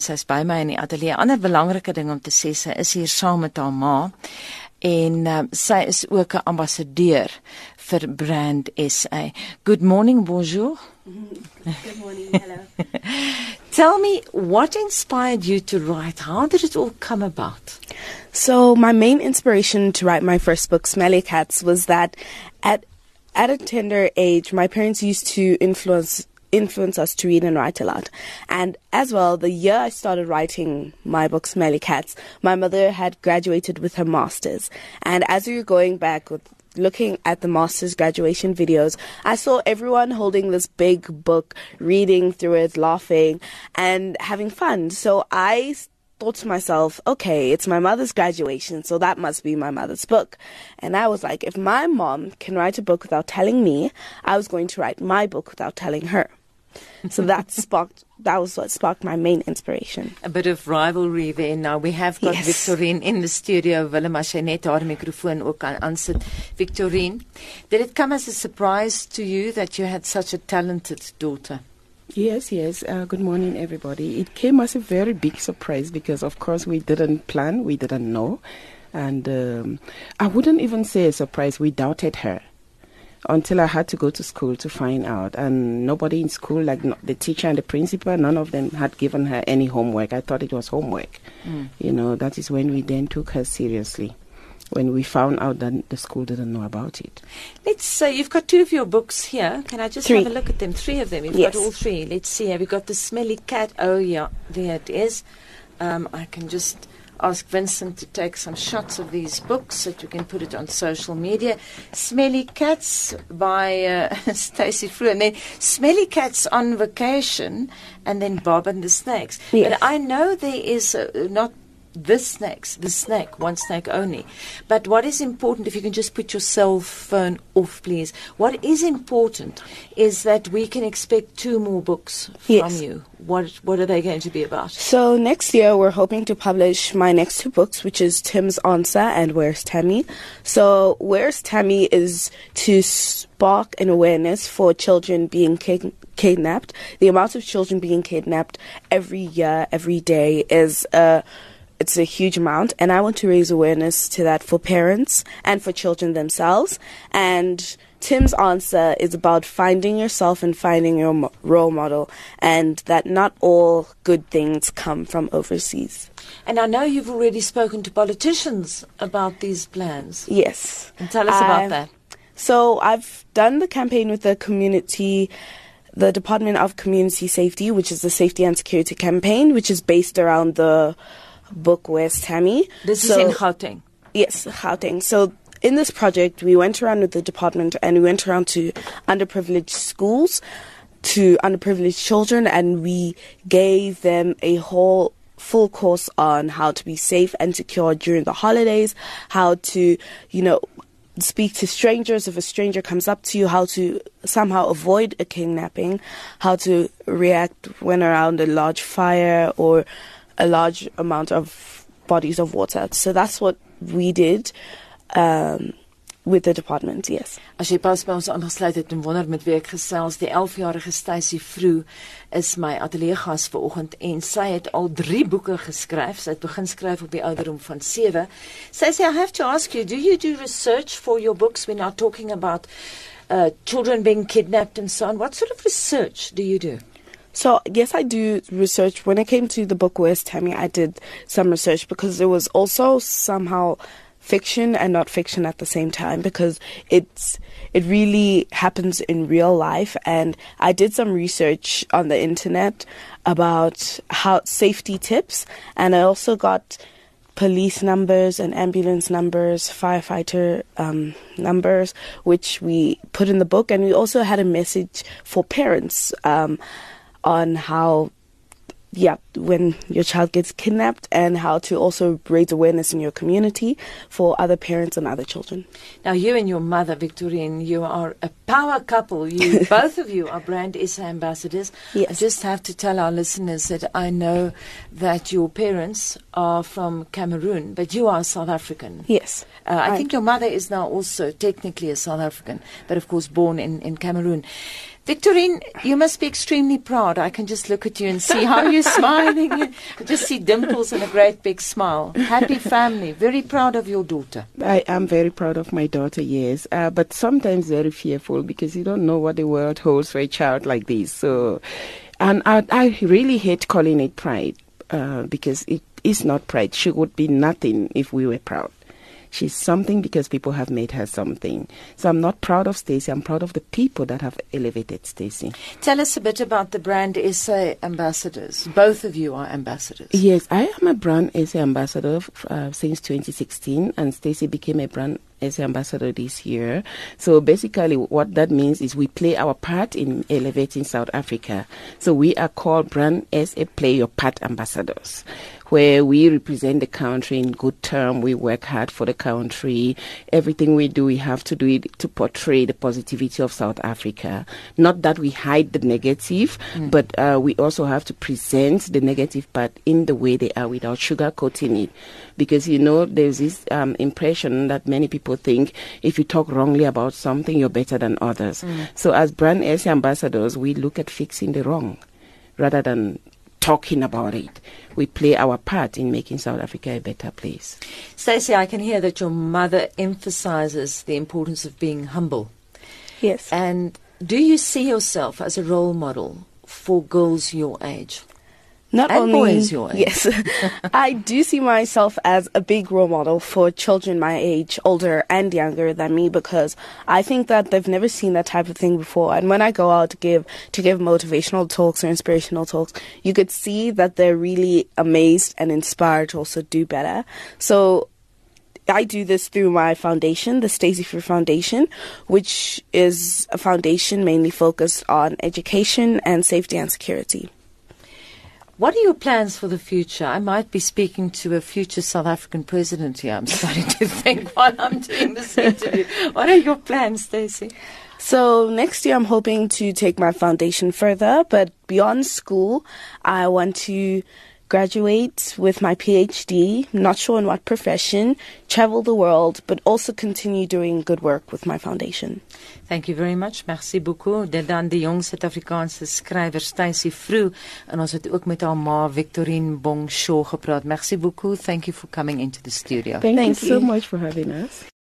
Sy's by my in die ateljee. Ander belangrike ding om te sê, sy is hier saam met haar ma en um, sy is ook 'n ambassadeur vir Brand SA. Good morning, bonjour. Good morning, hello. Tell me what inspired you to write? How did it all come about? So, my main inspiration to write my first book, Smelly Cats, was that at at a tender age, my parents used to influence influence us to read and write a lot. And as well, the year I started writing my book, Smelly Cats, my mother had graduated with her master's. And as we were going back with looking at the master's graduation videos, I saw everyone holding this big book, reading through it, laughing, and having fun. So I thought to myself, okay, it's my mother's graduation, so that must be my mother's book. And I was like, if my mom can write a book without telling me, I was going to write my book without telling her. So that sparked that was what sparked my main inspiration. A bit of rivalry there. Now we have got Yes. Victorine in the studio. Willem as jy net haar mikrofoon ook kan aansit. Victorine, did it come as a surprise to you that you had such a talented daughter? Yes, yes. Uh, good morning, everybody. It came as a very big surprise because, of course, we didn't plan, we didn't know. And um, I wouldn't even say a surprise, we doubted her until I had to go to school to find out. And nobody in school, like the teacher and the principal, none of them had given her any homework. I thought it was homework. You know, that is when we then took her seriously. When we found out that the school didn't know about it. Let's say you've got two of your books here. Can I just Three. have a look at them? Three of them. You've Yes. got all three. Let's see. Have you got the smelly cat? Oh yeah, there it is. Um, I can just ask Vincent to take some shots of these books so that you can put it on social media. Smelly Cats by uh, Stacey Fru, and then Smelly Cats on Vacation, and then Bob and the Snakes. Yes. But I know there is uh, not the snakes, the snake, one snake only. But what is important, if you can just put your cell phone off, please. What is important is that we can expect two more books from Yes. you. What What are they going to be about? So next year we're hoping to publish my next two books, which is Tim's Answer and Where's Tammy. So Where's Tammy is to spark an awareness for children being kid- kidnapped. The amount of children being kidnapped every year, every day is uh, it's a huge amount, and I want to raise awareness to that for parents and for children themselves. And Tim's answer is about finding yourself and finding your mo- role model, and that not all good things come from overseas. And I know you've already spoken to politicians about these plans. Yes. And tell us about that. So I've done the campaign with the community, the Department of Community Safety, which is the Safety and Security campaign, which is based around the book Where's Tammy. This So- is in Gauteng. Yes, Gauteng. So in this project, we went around with the department and we went around to underprivileged schools, to underprivileged children, and we gave them a whole full course on how to be safe and secure during the holidays, how to, you know, speak to strangers if a stranger comes up to you, how to somehow avoid a kidnapping, how to react when around a large fire or a large amount of bodies of water. So that's what we did um, with the department, yes. As jy pas by ons aangesluit het en wonder met wie ek gesels, die 11-jarige Stacy Vroe is my ateljeegas vanoggend en sy het al 3 boeke geskryf. Sy het begin skryf op die ouderdom van 7. Sy sê I have to ask you, do you do research for your books when are talking about uh, children being kidnapped and so on? What sort of research do you do? So yes, I do research. When it came to the book Where's Tammy, I did some research because it was also somehow fiction and not fiction at the same time because it's it really happens in real life and I did some research on the internet about how safety tips and I also got police numbers and ambulance numbers, firefighter um, numbers, which we put in the book. And we also had a message for parents um, on how, yeah, when your child gets kidnapped and how to also raise awareness in your community for other parents and other children. Now, you and your mother, Victorine, you are a power couple. You, both of you are brand SA ambassadors. Yes. I just have to tell our listeners that I know that your parents are from Cameroon, but you are South African. Yes. Uh, I I'm- think your mother is now also technically a South African, but of course born in, in Cameroon. Victorine, you must be extremely proud. I can just look at you and see how you're smiling. Smiling. I just see dimples and a great big smile. Happy family. Very proud of your daughter. I am very proud of my daughter, yes, uh, but sometimes very fearful because you don't know what the world holds for a child like this. So, and I, I really hate calling it pride uh, because it is not pride. She would be nothing if we were proud. She's something because people have made her something. So I'm not proud of Stacey. I'm proud of the people that have elevated Stacey. Tell us a bit about the brand SA ambassadors. Both of you are ambassadors. Yes, I am a brand SA ambassador uh, since 2016, and Stacey became a brand SA ambassador this year. So basically, what that means is we play our part in elevating South Africa. So we are called brand SA Play Your Part ambassadors where we represent the country in good term. We work hard for the country. Everything we do, we have to do it to portray the positivity of South Africa. Not that we hide the negative, mm. but uh, we also have to present the negative part in the way they are without sugarcoating it. Because, you know, there's this um, impression that many people think if you talk wrongly about something, you're better than others. Mm. So as brand SA ambassadors, we look at fixing the wrong rather than talking about it. We play our part in making South Africa a better place. Stacey, I can hear that your mother emphasizes the importance of being humble. Yes. And do you see yourself as a role model for girls your age? Not and only boys your age. yes, I do see myself as a big role model for children my age, older and younger than me, because I think that they've never seen that type of thing before. And when I go out to give to give motivational talks or inspirational talks, you could see that they're really amazed and inspired to also do better. So I do this through my foundation, the Stacey Fru Foundation, which is a foundation mainly focused on education and safety and security. What are your plans for the future? I might be speaking to a future South African president here. I'm starting to think while I'm doing this interview. What are your plans, Stacey? So next year, I'm hoping to take my foundation further, but beyond school, I want to graduate with my PhD, not sure in what profession, travel the world, but also continue doing good work with my foundation. Thank you very much. Merci beaucoup. Dit dan die jong Suid-Afrikaanse skrywer Stacey Fru en ons het ook met haar ma Victorine Bongshaw gepraat. Merci beaucoup. Thank you for coming into the studio. Thank, Thank you, you so much for having us.